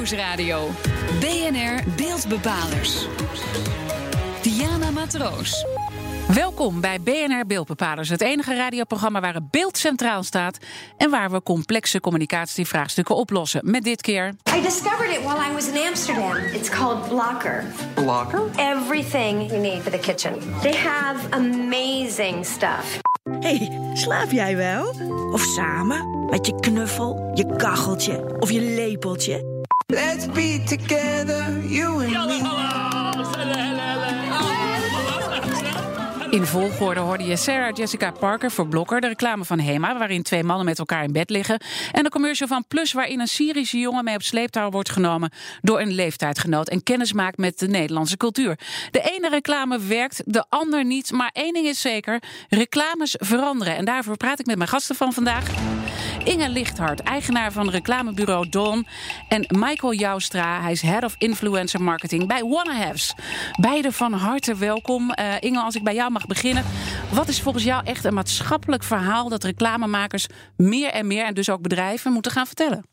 Nieuwsradio. BNR Beeldbepalers. Diana Matroos. Welkom bij BNR Beeldbepalers, het enige radioprogramma waar het beeld centraal staat en waar we complexe communicatievraagstukken oplossen. Met dit keer. I discovered it while I was in Amsterdam. It's called Blocker. Blocker? Everything you need for the kitchen. They have amazing stuff. hey, slaap jij wel? Of samen? Met je knuffel, je kacheltje of je lepeltje? Let's be together, you and me. In volgorde hoorde je Sarah Jessica Parker voor Blokker, de reclame van Hema, waarin twee mannen met elkaar in bed liggen. En de commercial van Plus, waarin een Syrische jongen mee op sleeptouw wordt genomen door een leeftijdgenoot en kennis maakt met de Nederlandse cultuur. De ene reclame werkt, de ander niet. Maar één ding is zeker: reclames veranderen. En daarvoor praat ik met mijn gasten van vandaag. Inge Lichthart, eigenaar van reclamebureau Dawn. En Michael Joustra, hij is Head of Influencer Marketing bij Wannahaves. Beide van harte welkom. Uh, Inge, als ik bij jou mag beginnen. Wat is volgens jou echt een maatschappelijk verhaal dat reclamemakers meer en meer, en dus ook bedrijven, moeten gaan vertellen?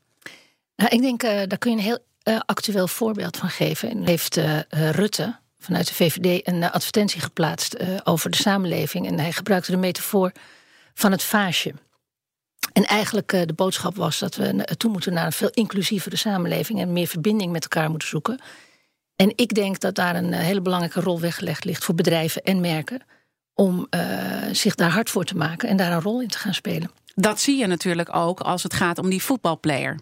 Nou, ik denk, uh, daar kun je een heel uh, actueel voorbeeld van geven. En heeft Rutte vanuit de VVD een advertentie geplaatst over de samenleving. En hij gebruikte de metafoor van het vaasje. En eigenlijk uh, de boodschap was dat we toe moeten naar een veel inclusievere samenleving en meer verbinding met elkaar moeten zoeken. En ik denk dat daar een hele belangrijke rol weggelegd ligt voor bedrijven en merken om uh, zich daar hard voor te maken en daar een rol in te gaan spelen. Dat zie je natuurlijk ook als het gaat om die voetbalplayer.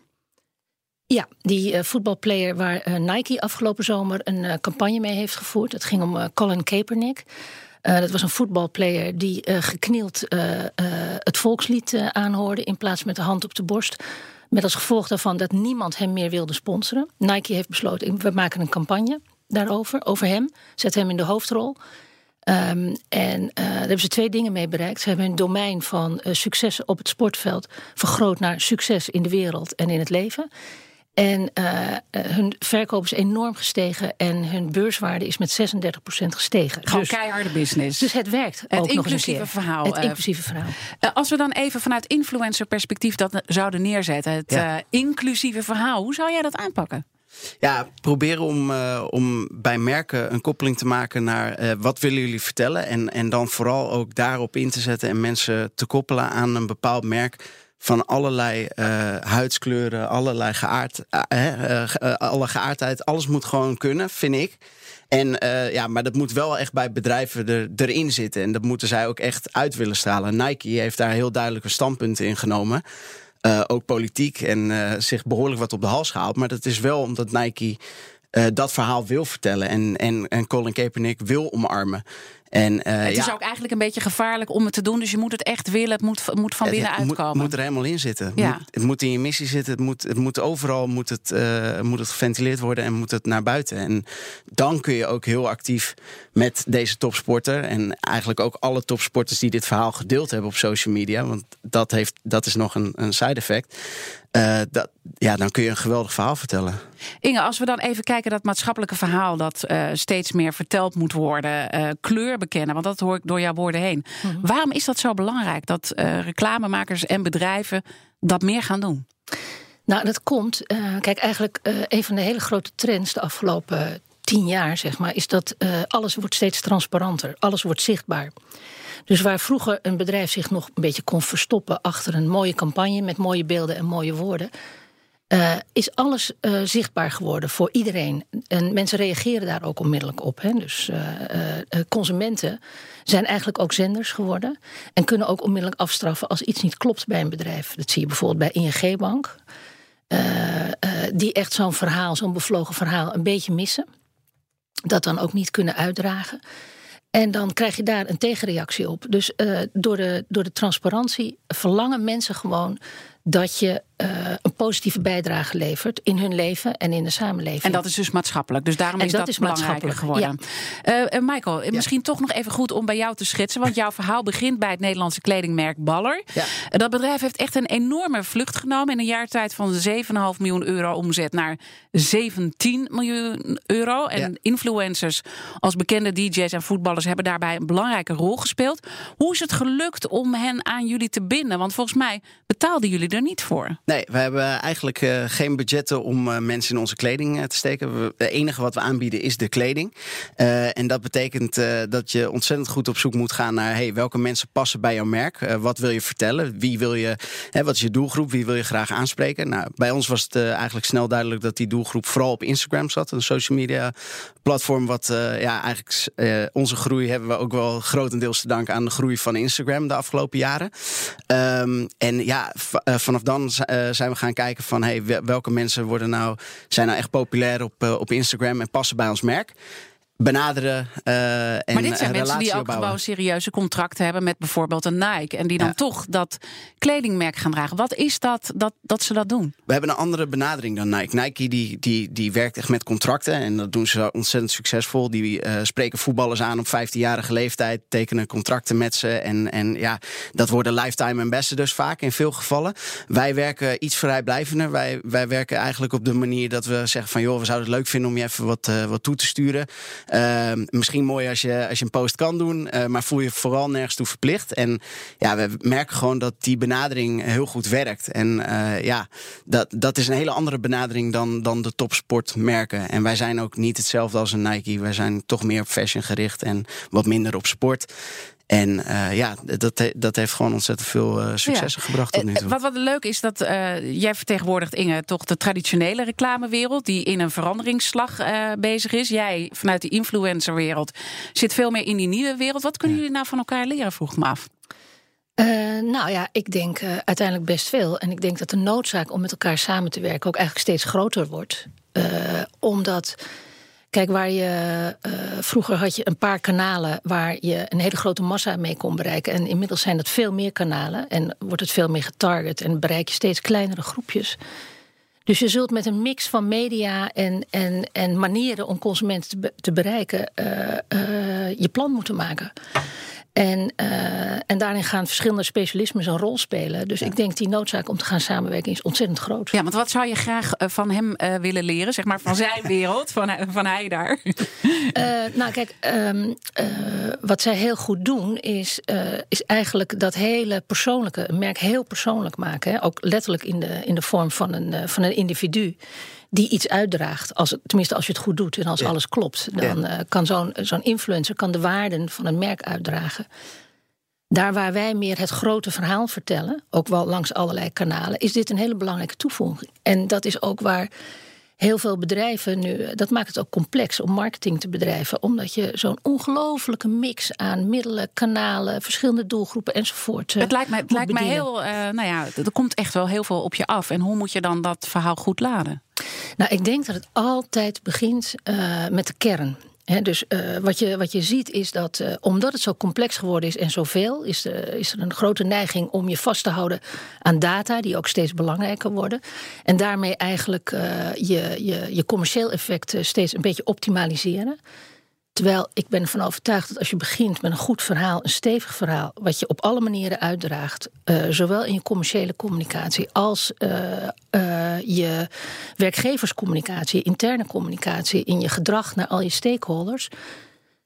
Ja, die uh, voetbalplayer waar uh, Nike afgelopen zomer een campagne mee heeft gevoerd. Het ging om Colin Kaepernick. Uh, dat was een voetbalplayer die uh, geknield uh, het volkslied aanhoorde in plaats met de hand op de borst. Met als gevolg daarvan dat niemand hem meer wilde sponsoren. Nike heeft besloten, we maken een campagne daarover, over hem. Zet hem in de hoofdrol. Um, en daar hebben ze twee dingen mee bereikt. Ze hebben hun domein van succes op het sportveld vergroot naar succes in de wereld en in het leven. En uh, hun verkoop is enorm gestegen en hun beurswaarde is met 36% gestegen. Gewoon dus, keiharde business. Dus het werkt. Het ook inclusieve nog verhaal. Het inclusieve verhaal. Uh, als we dan even vanuit influencer perspectief dat zouden neerzetten, het ja. uh, inclusieve verhaal, hoe zou jij dat aanpakken? Ja, proberen om, uh, om bij merken een koppeling te maken naar uh, wat willen jullie vertellen. En, en dan vooral ook daarop in te zetten en mensen te koppelen aan een bepaald merk van allerlei uh, huidskleuren, allerlei geaard, uh, alle geaardheid. Alles moet gewoon kunnen, vind ik. En ja, maar dat moet wel echt bij bedrijven er, erin zitten. En dat moeten zij ook echt uit willen stralen. Nike heeft daar heel duidelijke standpunten in genomen. ook politiek en zich behoorlijk wat op de hals gehaald. Maar dat is wel omdat Nike dat verhaal wil vertellen. En, en, en Colin Kaepernick wil omarmen. En, uh, het is ja, ook eigenlijk een beetje gevaarlijk om het te doen. Dus je moet het echt willen. Het moet, moet van binnen het uitkomen. Moet, moet er helemaal in zitten. Ja. Moet, het moet in je missie zitten. Het moet, het moet overal moet het, uh, moet het geventileerd worden en moet het naar buiten. En dan kun je ook heel actief met deze topsporter. En eigenlijk ook alle topsporters die dit verhaal gedeeld hebben op social media. Want dat, heeft, dat is nog een, een side effect. Uh, dat, ja, dan kun je een geweldig verhaal vertellen. Inge, als we dan even kijken dat maatschappelijke verhaal dat uh, steeds meer verteld moet worden, uh, kleur bekennen, want dat hoor ik door jouw woorden heen. Mm -hmm. Waarom is dat zo belangrijk dat reclamemakers en bedrijven dat meer gaan doen? Nou, dat komt. kijk, eigenlijk een van de hele grote trends de afgelopen tien jaar, zeg maar, is dat alles wordt steeds transparanter, alles wordt zichtbaar. Dus waar vroeger een bedrijf zich nog een beetje kon verstoppen achter een mooie campagne met mooie beelden en mooie woorden, uh, is alles uh, zichtbaar geworden voor iedereen. En mensen reageren daar ook onmiddellijk op. Hè. Dus uh, consumenten zijn eigenlijk ook zenders geworden en kunnen ook onmiddellijk afstraffen als iets niet klopt bij een bedrijf. Dat zie je bijvoorbeeld bij ING Bank, die echt zo'n verhaal, zo'n bevlogen verhaal, een beetje missen. Dat dan ook niet kunnen uitdragen. En dan krijg je daar een tegenreactie op. Dus uh, door, de, door de transparantie verlangen mensen gewoon dat je uh, een positieve bijdrage levert in hun leven en in de samenleving. En dat is dus maatschappelijk. Dus daarom en is dat, dat, is belangrijker geworden. Ja. Uh, Michael, ja. misschien toch nog even goed om bij jou te schetsen. Want jouw verhaal begint bij het Nederlandse kledingmerk Baller. Ja. Dat bedrijf heeft echt een enorme vlucht genomen. In een jaar tijd van 7,5 miljoen euro omzet naar 17 miljoen euro. En influencers als bekende DJ's en voetballers hebben daarbij een belangrijke rol gespeeld. Hoe is het gelukt om hen aan jullie te binden? Want volgens mij betaalden jullie er niet voor. Nee, we hebben eigenlijk uh, geen budgetten om uh, mensen in onze kleding uh, te steken. Het enige wat we aanbieden is de kleding. en dat betekent dat je ontzettend goed op zoek moet gaan naar hey, welke mensen passen bij jouw merk. wat wil je vertellen? Wie wil je, hè, wat is je doelgroep? Wie wil je graag aanspreken? Nou, bij ons was het eigenlijk snel duidelijk dat die doelgroep vooral op Instagram zat. Een social media platform wat ja, eigenlijk onze groei hebben we ook wel grotendeels te danken aan de groei van Instagram de afgelopen jaren. Um, en ja, vanaf dan zijn we gaan kijken van hey, welke mensen worden nou, zijn nou echt populair op, op Instagram en passen bij ons merk benaderen. Uh, en maar dit zijn mensen die ook gewoon serieuze contracten hebben met bijvoorbeeld een Nike. En die dan toch dat kledingmerk gaan dragen. Wat is dat, dat dat ze dat doen? We hebben een andere benadering dan Nike. Nike die, die, die werkt echt met contracten. En dat doen ze ontzettend succesvol. Die uh, spreken voetballers aan op 15-jarige leeftijd. Tekenen contracten met ze. En, en ja, dat worden lifetime ambassadors vaak in veel gevallen. Wij werken iets vrijblijvender. Wij, wij werken eigenlijk op de manier dat we zeggen van... joh, we zouden het leuk vinden om je even wat, uh, wat toe te sturen. Ehm, misschien mooi als je, als je een post kan doen, uh, maar voel je vooral nergens toe verplicht. En ja, we merken gewoon dat die benadering heel goed werkt. En uh, ja, dat, dat is een hele andere benadering dan, dan de topsportmerken. En wij zijn ook niet hetzelfde als een Nike. Wij zijn toch meer op fashion gericht en wat minder op sport. En uh, ja, dat, dat heeft gewoon ontzettend veel uh, successen gebracht tot nu toe. Wat, wat leuk is, dat uh, jij vertegenwoordigt, Inge, toch de traditionele reclamewereld... die in een veranderingsslag bezig is. Jij, vanuit de influencerwereld, zit veel meer in die nieuwe wereld. Wat kunnen jullie nou van elkaar leren, vroeg ik me af. nou ja, ik denk uiteindelijk best veel. En ik denk dat de noodzaak om met elkaar samen te werken... ook eigenlijk steeds groter wordt. omdat Kijk, waar je uh, vroeger had je een paar kanalen waar je een hele grote massa mee kon bereiken. En inmiddels zijn dat veel meer kanalen en wordt het veel meer getarget en bereik je steeds kleinere groepjes. Dus je zult met een mix van media en, en, en manieren om consumenten te, bereiken, uh, uh, je plan moeten maken. En, uh, en daarin gaan verschillende specialismen een rol spelen. Dus ik denk die noodzaak om te gaan samenwerken is ontzettend groot. Ja, want wat zou je graag uh, van hem uh, willen leren? Zeg maar van zijn wereld, van, van hij daar. nou, kijk, um, wat zij heel goed doen is, is eigenlijk dat hele persoonlijke, een merk heel persoonlijk maken. Hè? Ook letterlijk in de, in de vorm van een, van een individu die iets uitdraagt. Als tenminste, als je het goed doet en als alles klopt. Dan ja. uh, kan zo'n zo'n influencer kan de waarden van een merk uitdragen. Daar waar wij meer het grote verhaal vertellen, ook wel langs allerlei kanalen, is dit een hele belangrijke toevoeging. En dat is ook waar heel veel bedrijven nu. Dat maakt het ook complex om marketing te bedrijven, omdat je zo'n ongelofelijke mix aan middelen, kanalen, verschillende doelgroepen enzovoort. Het lijkt mij, het lijkt mij heel. Uh, nou ja, er komt echt wel heel veel op je af. En hoe moet je dan dat verhaal goed laden? Nou, ik denk dat het altijd begint uh, met de kern. Dus uh, wat, je, wat je ziet is dat uh, omdat het zo complex geworden is en zoveel, is, is er een grote neiging om je vast te houden aan data, die ook steeds belangrijker worden. En daarmee eigenlijk je, je, je commercieel effect steeds een beetje optimaliseren. Terwijl ik ben ervan overtuigd dat als je begint met een goed verhaal, een stevig verhaal, wat je op alle manieren uitdraagt, uh, zowel in je commerciële communicatie als uh, uh, je werkgeverscommunicatie, interne communicatie, in je gedrag naar al je stakeholders,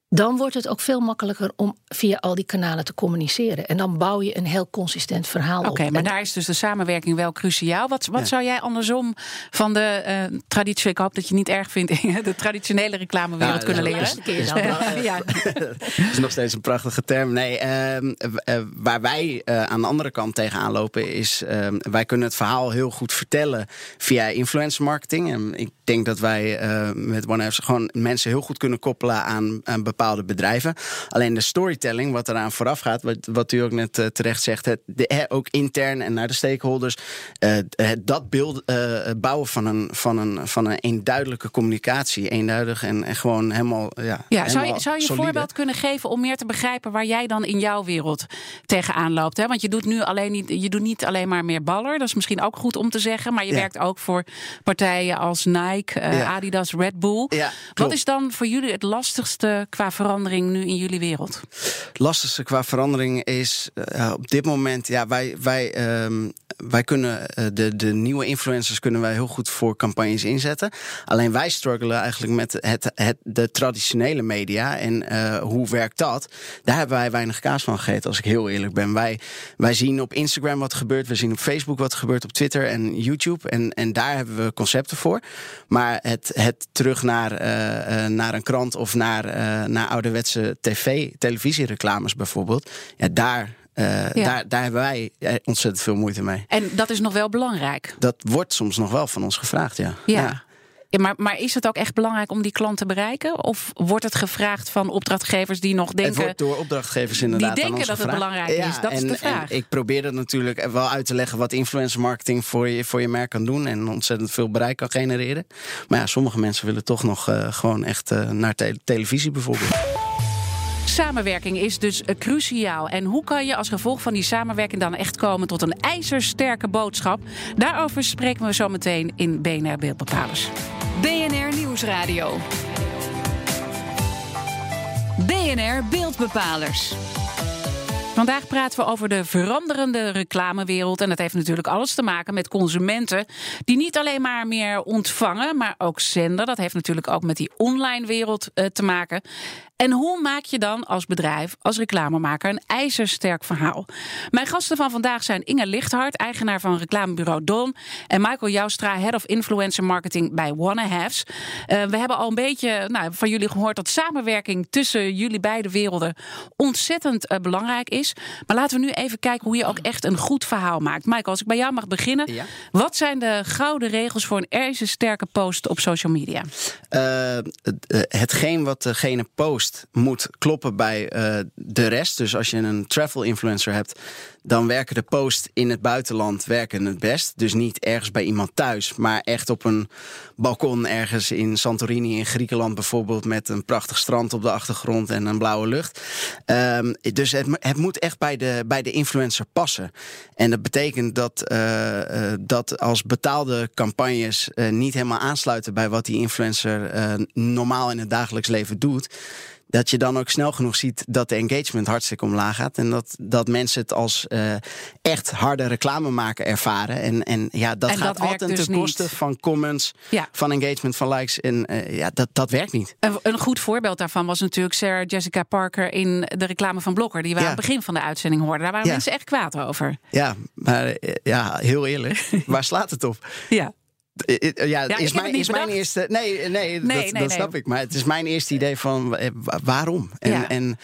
dan wordt het ook veel makkelijker om via al die kanalen te communiceren. En dan bouw je een heel consistent verhaal op. Oké, maar daar is dus de samenwerking wel cruciaal. Wat, wat zou jij andersom van de uh, traditie, ik hoop dat je niet erg vindt, de traditionele reclamewereld ja, kunnen leren? ja. dat is nog steeds een prachtige term. Nee, uh, waar wij uh, aan de andere kant tegenaan lopen is, ehm, wij kunnen het verhaal heel goed vertellen via influencer marketing. En ik denk dat wij met OneF gewoon mensen heel goed kunnen koppelen aan, aan bepaalde bedrijven. Alleen de storytelling, wat eraan vooraf gaat, wat, wat u ook net uh, terecht zegt, het, de, ook intern en naar de stakeholders, uh, dat beeld bouwen van een, van, een, van een eenduidelijke communicatie, eenduidig en, en gewoon helemaal. Ja, ja zou je, zou je een voorbeeld kunnen geven om meer te begrijpen waar jij dan in jouw wereld tegenaan loopt? Hè? Want je doet nu alleen niet, je doet niet alleen maar meer baller, dat is misschien ook goed om te zeggen, maar je ja. werkt ook voor partijen als Nike, ja. Adidas, Red Bull. Wat is dan voor jullie het lastigste qua verandering nu in jullie wereld? lastigste qua verandering is uh, op dit moment, ja, wij, wij, um, wij kunnen uh, de, de nieuwe influencers kunnen wij heel goed voor campagnes inzetten. Alleen wij struggelen eigenlijk met het, het, de traditionele media. En uh, hoe werkt dat? Daar hebben wij weinig kaas van gegeten, als ik heel eerlijk ben. Wij, wij zien op Instagram wat gebeurt, we zien op Facebook wat gebeurt, op Twitter en YouTube. En, en daar hebben we concepten voor. Maar het, het terug naar, naar een krant of naar, naar ouderwetse tv, televisiereclames bijvoorbeeld. Ja, daar uh, ja. daar, daar hebben wij ontzettend veel moeite mee. En dat is nog wel belangrijk? Dat wordt soms nog wel van ons gevraagd, ja. ja. ja. Ja, maar, maar is het ook echt belangrijk om die klant te bereiken? Of wordt het gevraagd van opdrachtgevers die nog denken... Het wordt door opdrachtgevers inderdaad Die denken dat gevraagd. het belangrijk ja, is, dat en, is de vraag. En ik probeer dat natuurlijk wel uit te leggen... wat influencer marketing voor je, voor je merk kan doen... en ontzettend veel bereik kan genereren. Maar ja, sommige mensen willen toch nog uh, gewoon echt uh, naar te televisie bijvoorbeeld. Samenwerking is dus cruciaal. En hoe kan je als gevolg van die samenwerking dan echt komen tot een ijzersterke boodschap? Daarover spreken we zo meteen in BNR Beeldbepalers. BNR Nieuwsradio. BNR Beeldbepalers. Vandaag praten we over de veranderende reclamewereld. En dat heeft natuurlijk alles te maken met consumenten die niet alleen maar meer ontvangen, maar ook zenden. Dat heeft natuurlijk ook met die online wereld uh, te maken. En hoe maak je dan als bedrijf, als reclamemaker, een ijzersterk verhaal? Mijn gasten van vandaag zijn Inge Lichthart, eigenaar van reclamebureau Don. En Michael Joustra, head of influencer marketing bij Wanna Haves. Uh, we hebben al een beetje nou, van jullie gehoord dat samenwerking tussen jullie beide werelden ontzettend uh, belangrijk is. Maar laten we nu even kijken hoe je ook echt een goed verhaal maakt. Michael, als ik bij jou mag beginnen. Ja. Wat zijn de gouden regels voor een ijzersterke post op social media? Uh, hetgeen wat degene post moet kloppen bij uh, de rest. Dus als je een travel influencer hebt, dan werken de posts in het buitenland werken het best. Dus niet ergens bij iemand thuis, maar echt op een balkon ergens in Santorini in Griekenland bijvoorbeeld met een prachtig strand op de achtergrond en een blauwe lucht. Um, dus het, het, moet echt bij de, bij de influencer passen. En dat betekent dat, uh, uh, dat als betaalde campagnes niet helemaal aansluiten bij wat die influencer normaal in het dagelijks leven doet dat je dan ook snel genoeg ziet dat de engagement hartstikke omlaag gaat. En dat, dat mensen het als uh, echt harde reclame maken ervaren. En, en ja, dat en gaat dat altijd dus ten koste niet. van comments, Ja. van engagement, van likes. En uh, ja, dat, dat werkt niet. Een, een goed voorbeeld daarvan was natuurlijk Sarah Jessica Parker in de reclame van Blokker. Die we Ja. aan het begin van de uitzending hoorden. Daar waren Ja. mensen echt kwaad over. Ja, maar uh, ja, heel eerlijk. waar slaat het op? Ja. Eh, eh, Ja, is, mijn, is mijn eerste. Nee, nee, Nee, dat, nee, dat nee. snap ik. Maar het is mijn eerste idee van eh, wa- waarom? En, Ja. en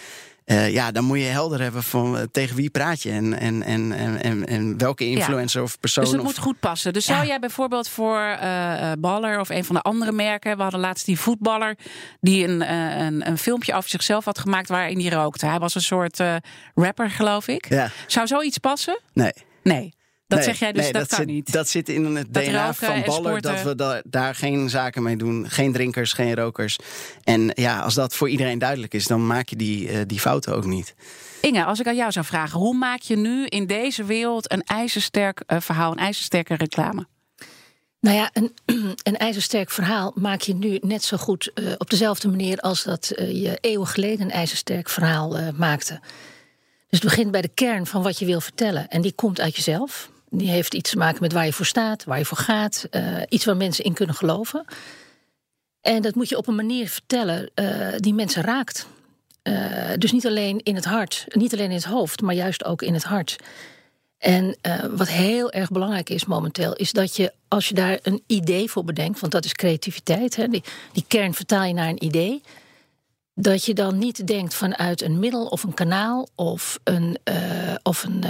ja, dan moet je helder hebben van tegen wie praat je en, en, en, en, en, welke influencer of persoon. Dus het of, moet goed passen. Dus zou jij bijvoorbeeld voor Baller of een van de andere merken... we hadden laatst die voetballer die een, een, een filmpje over zichzelf had gemaakt... waarin hij rookte. Hij was een soort rapper, geloof ik. Zou zoiets passen? nee. Nee. Dat Nee, zeg jij dus, nee, dat, kan zit, niet. Dat zit in het Dat DNA van Baller dat we da- daar geen zaken mee doen. Geen drinkers, geen rokers. En ja, als dat voor iedereen duidelijk is, dan maak je die, eh, die fouten ook niet. Inge, als ik aan jou zou vragen... hoe maak je nu in deze wereld een ijzersterk eh, verhaal... een ijzersterke reclame? Nou ja, een, een ijzersterk verhaal maak je nu net zo goed eh, op dezelfde manier als dat je eeuwen geleden een ijzersterk verhaal eh, maakte. Dus het begint bij de kern van wat je wil vertellen. En die komt uit jezelf. Die heeft iets te maken met waar je voor staat, waar je voor gaat. eh, iets waar mensen in kunnen geloven. En dat moet je op een manier vertellen eh, die mensen raakt. Eh, dus niet alleen in het hart, niet alleen in het hoofd, maar juist ook in het hart. En wat heel erg belangrijk is momenteel, is dat je als je daar een idee voor bedenkt, want dat is creativiteit, hè, die, kern vertaal je naar een idee, dat je dan niet denkt vanuit een middel of een kanaal of een, of een,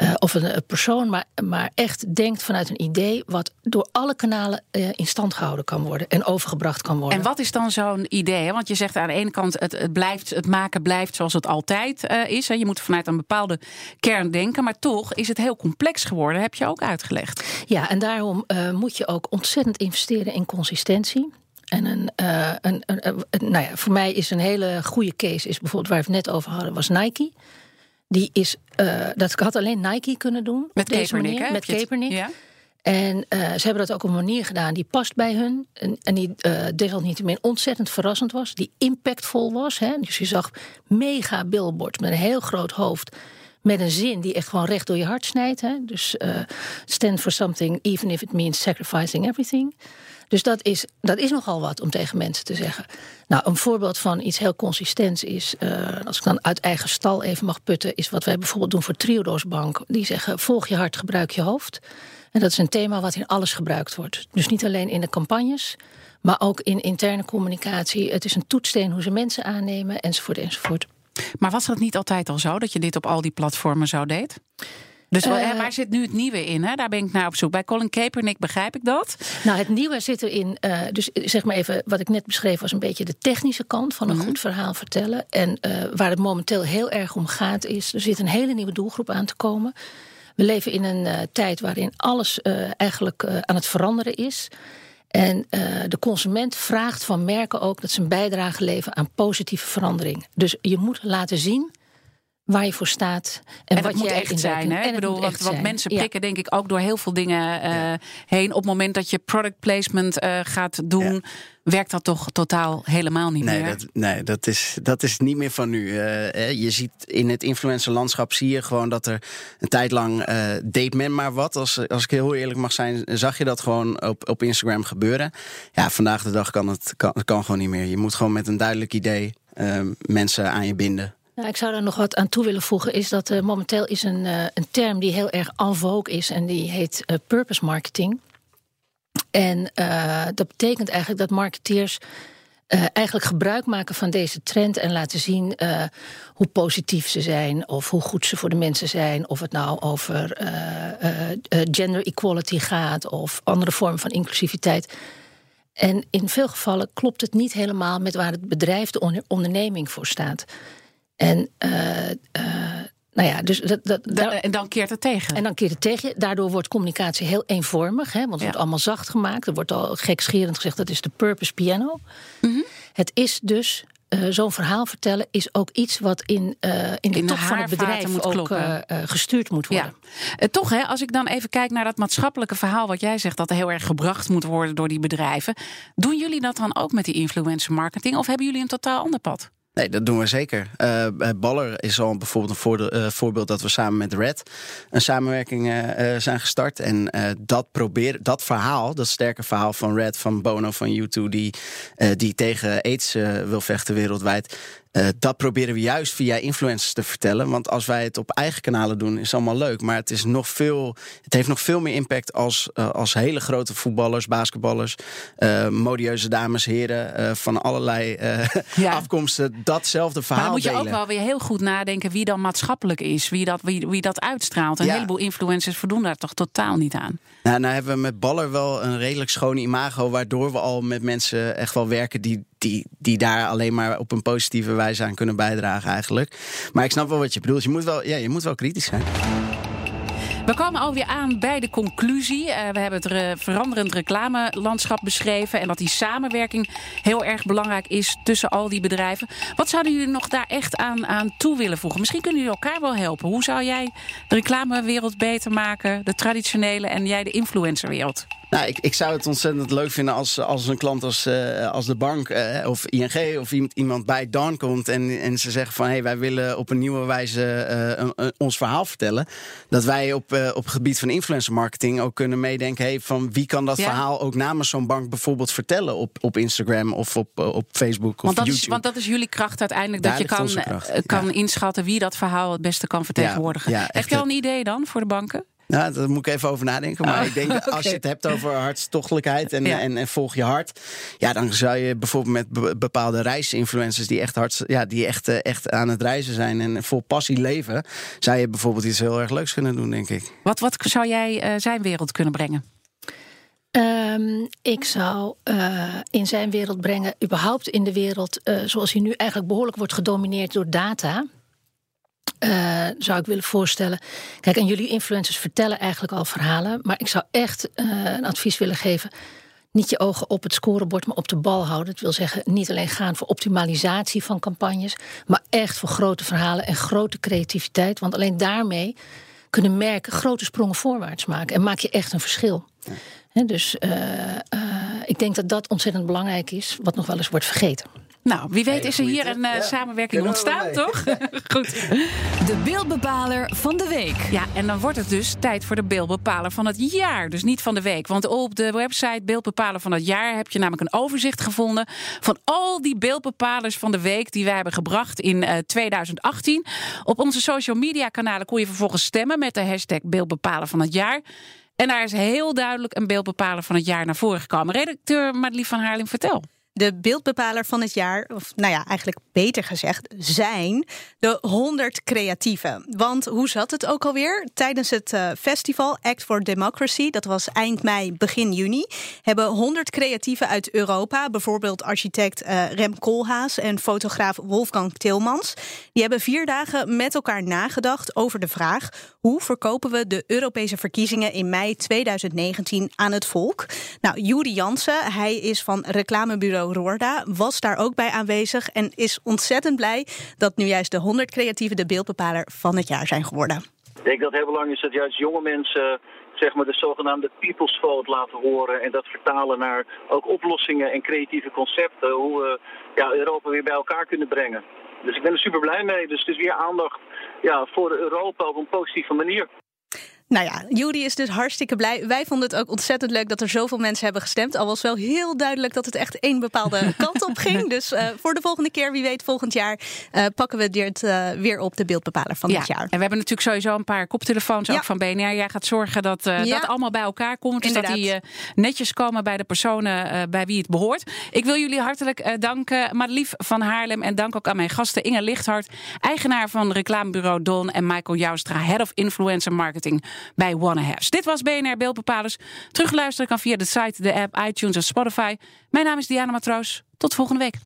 eh, of een, persoon, maar, maar echt denkt vanuit een idee wat door alle kanalen eh, in stand gehouden kan worden en overgebracht kan worden. En wat is dan zo'n idee? hè? Want je zegt aan de ene kant, het, het, blijft, het maken blijft zoals het altijd eh, is. Hè. Je moet vanuit een bepaalde kern denken. Maar toch is het heel complex geworden, heb je ook uitgelegd. Ja, en daarom moet je ook ontzettend investeren in consistentie. En een, een, een, een- een- nou ja, voor mij is een hele goede case, is bijvoorbeeld waar we het net over hadden, was Nike. Die is, eh, dat had alleen Nike kunnen doen. Met op deze Kaepernick, hè? Met Kaepernick. Ja? En uh, ze hebben dat ook op een manier gedaan die past bij hun. En, en die uh, desalniettemin ontzettend verrassend was. Die impactvol was. Hè? Dus je zag mega billboards met een heel groot hoofd. Met een zin die echt gewoon recht door je hart snijdt. Hè? Dus uh, stand for something, even if it means sacrificing everything. Dus dat is, dat is nogal wat om tegen mensen te zeggen. Nou, een voorbeeld van iets heel consistents is, uh, als ik dan uit eigen stal even mag putten, is wat wij bijvoorbeeld doen voor Triodos Bank. Die zeggen: volg je hart, gebruik je hoofd. En dat is een thema wat in alles gebruikt wordt. Dus niet alleen in de campagnes, maar ook in interne communicatie. Het is een toetssteen hoe ze mensen aannemen, enzovoort, enzovoort. Maar was dat niet altijd al zo dat je dit op al die platformen zo deed? Dus uh, waar zit nu het nieuwe in? Hè? Daar ben ik naar op zoek. Bij Colin Kaepernick begrijp ik dat. Nou, het nieuwe zit erin. Uh, dus zeg maar even, wat ik net beschreef, was een beetje de technische kant van een mm -hmm. goed verhaal vertellen. En uh, waar het momenteel heel erg om gaat, is er zit een hele nieuwe doelgroep aan te komen. We leven in een tijd waarin alles eigenlijk aan het veranderen is. En de consument vraagt van merken ook dat ze een bijdrage leveren aan positieve verandering. Dus je moet laten zien waar je voor staat. En, en wat moet jij echt zijn. Hè? Ik bedoel, want, want mensen prikken denk ik ook door heel veel dingen uh, ja. heen. Op het moment dat je product placement uh, gaat doen, ja. werkt dat toch totaal helemaal niet nee, meer. Dat, nee, dat is, dat is niet meer van nu. Uh, je ziet in het influencerlandschap zie je gewoon dat er een tijd lang deed men maar wat. Als, als ik heel eerlijk mag zijn, zag je dat gewoon op, op Instagram gebeuren. Ja, vandaag de dag kan het kan, kan gewoon niet meer. Je moet gewoon met een duidelijk idee mensen aan je binden. Nou, ik zou daar nog wat aan toe willen voegen. Is dat uh, momenteel is een, uh, een term die heel erg en vogue is. En die heet uh, purpose marketing. En dat betekent eigenlijk dat marketeers eigenlijk gebruik maken van deze trend. En laten zien hoe positief ze zijn. Of hoe goed ze voor de mensen zijn. Of het nou over gender equality gaat. Of andere vormen van inclusiviteit. En in veel gevallen klopt het niet helemaal met waar het bedrijf, de onderneming voor staat. En uh, uh, nou ja, dus dat, dat, daar, en dan keert het tegen. En dan keert het tegen. Daardoor wordt communicatie heel eenvormig. Hè, want het ja. wordt allemaal zacht gemaakt. Er wordt al gekscherend gezegd dat is de purpose piano. Mm -hmm. Het is dus uh, zo'n verhaal vertellen is ook iets wat in, uh, in de in top de van het bedrijf moet ook uh, gestuurd moet worden. Ja. toch, hè, als ik dan even kijk naar dat maatschappelijke verhaal wat jij zegt, dat heel erg gebracht moet worden door die bedrijven. Doen jullie dat dan ook met die influencer marketing of hebben jullie een totaal ander pad? Nee, dat doen we zeker. Uh, Baller is al bijvoorbeeld een uh, voorbeeld dat we samen met Red een samenwerking zijn gestart. En dat, probeer, dat verhaal, dat sterke verhaal van Red, van Bono, van U2, die, die tegen AIDS wil vechten wereldwijd. Uh, dat proberen we juist via influencers te vertellen. Want als wij het op eigen kanalen doen, is het allemaal leuk. Maar het, is nog veel, het heeft nog veel meer impact als, uh, als hele grote voetballers, basketballers, uh, modieuze dames, heren van allerlei ja. afkomsten datzelfde verhaal Maar dan moet je delen. ook wel weer heel goed nadenken wie dan maatschappelijk is, wie dat, wie, wie dat uitstraalt. Een ja. heleboel influencers voldoen daar toch totaal niet aan. Nou, nou hebben we met Baller wel een redelijk schone imago, waardoor we al met mensen echt wel werken die, die, die daar alleen maar op een positieve wijze aan kunnen bijdragen eigenlijk. Maar ik snap wel wat je bedoelt. Je moet wel, ja, je moet wel kritisch zijn. We komen alweer aan bij de conclusie. Uh, we hebben het re veranderend reclamelandschap beschreven. En dat die samenwerking heel erg belangrijk is tussen al die bedrijven. Wat zouden jullie nog daar echt aan, aan toe willen voegen? Misschien kunnen jullie elkaar wel helpen. Hoe zou jij de reclamewereld beter maken? De traditionele en jij de influencerwereld? Nou, ik, ik zou het ontzettend leuk vinden als, als een klant als, uh, als de bank uh, of ING of iemand, iemand bij Dawn komt en, en ze zeggen van hé, hey, wij willen op een nieuwe wijze uh, een, een, ons verhaal vertellen. Dat wij op, op het gebied van influencer marketing ook kunnen meedenken, hey, van wie kan dat ja. verhaal ook namens zo'n bank bijvoorbeeld vertellen op, op Instagram of op, op Facebook of want dat YouTube. Is, want dat is jullie kracht uiteindelijk, Daar dat je kan, kan ja. inschatten wie dat verhaal het beste kan vertegenwoordigen. Ja, Heb je al een idee dan voor de banken? Nou, daar moet ik even over nadenken. Maar oh, ik denk dat okay. als je het hebt over hartstochtelijkheid en, ja. en, en, volg je hart. Ja, dan zou je bijvoorbeeld met bepaalde reisinfluencers die echt, hard, ja, die echt, echt aan het reizen zijn en vol passie leven. Zou je bijvoorbeeld iets heel erg leuks kunnen doen, denk ik. Wat, wat zou jij uh, zijn wereld kunnen brengen? Um, ik zou uh, in zijn wereld brengen, überhaupt in de wereld uh, zoals hij nu eigenlijk behoorlijk wordt gedomineerd door data. Uh, zou ik willen voorstellen. Kijk, en jullie influencers vertellen eigenlijk al verhalen. Maar ik zou echt uh, een advies willen geven. Niet je ogen op het scorebord, maar op de bal houden. Dat wil zeggen, niet alleen gaan voor optimalisatie van campagnes. Maar echt voor grote verhalen en grote creativiteit. Want alleen daarmee kunnen merken grote sprongen voorwaarts maken. En maak je echt een verschil. Dus eh, eh, ik denk dat dat ontzettend belangrijk is, wat nog wel eens wordt vergeten. Nou, wie weet is er hier tip. een eh, Ja. samenwerking ontstaan, toch? Goed. De beeldbepaler van de week. Ja, en dan wordt het dus tijd voor de beeldbepaler van het jaar. Dus niet van de week. Want op de website beeldbepaler van het jaar heb je namelijk een overzicht gevonden van al die beeldbepalers van de week die wij hebben gebracht in eh, 2018. Op onze social media kanalen kon je vervolgens stemmen met de hashtag beeldbepaler van het jaar. En daar is heel duidelijk een beeldbepaler van het jaar naar voren gekomen. Redacteur Madelief van Haarlem, vertel. De beeldbepaler van het jaar, of nou ja, eigenlijk beter gezegd, zijn de 100 creatieven. Want hoe zat het ook alweer? Tijdens het eh, festival Act for Democracy, dat was eind mei, begin juni, hebben 100 creatieven uit Europa, bijvoorbeeld architect eh, Rem Koolhaas en fotograaf Wolfgang Tilmans, die hebben vier dagen met elkaar nagedacht over de vraag: hoe verkopen we de Europese verkiezingen in mei 2019 aan het volk? Nou, Juri Jansen, hij is van reclamebureau Roorda, was daar ook bij aanwezig en is ontzettend blij dat nu juist de 100 creatieven de beeldbepaler van het jaar zijn geworden. Ik denk dat het heel belangrijk is dat juist jonge mensen zeg maar, de zogenaamde people's vote laten horen. En dat vertalen naar ook oplossingen en creatieve concepten. Hoe we ja, Europa weer bij elkaar kunnen brengen. Dus ik ben er super blij mee. Dus het is weer aandacht ja, voor Europa op een positieve manier. Nou ja, Juri is dus hartstikke blij. Wij vonden het ook ontzettend leuk dat er zoveel mensen hebben gestemd. Al was wel heel duidelijk dat het echt één bepaalde kant op ging. Dus eh, voor de volgende keer, wie weet volgend jaar, eh, pakken we dit eh, weer op de beeldbepaler van ja, dit jaar. en we hebben natuurlijk sowieso een paar koptelefoons Ja. ook van BNR. Jij gaat zorgen dat Ja. dat allemaal bij elkaar komt. Dus dat die netjes komen bij de personen bij wie het behoort. Ik wil jullie hartelijk danken. Madelief van Haarlem. En dank ook aan mijn gasten Inge Lichthart, eigenaar van reclamebureau Don. En Michael Joustra, Head of Influencer Marketing bij Wanna Haves. Dit was BNR Beeldbepalers. Terugluisteren kan via de site, de app, iTunes en Spotify. Mijn naam is Diana Matroos. Tot volgende week.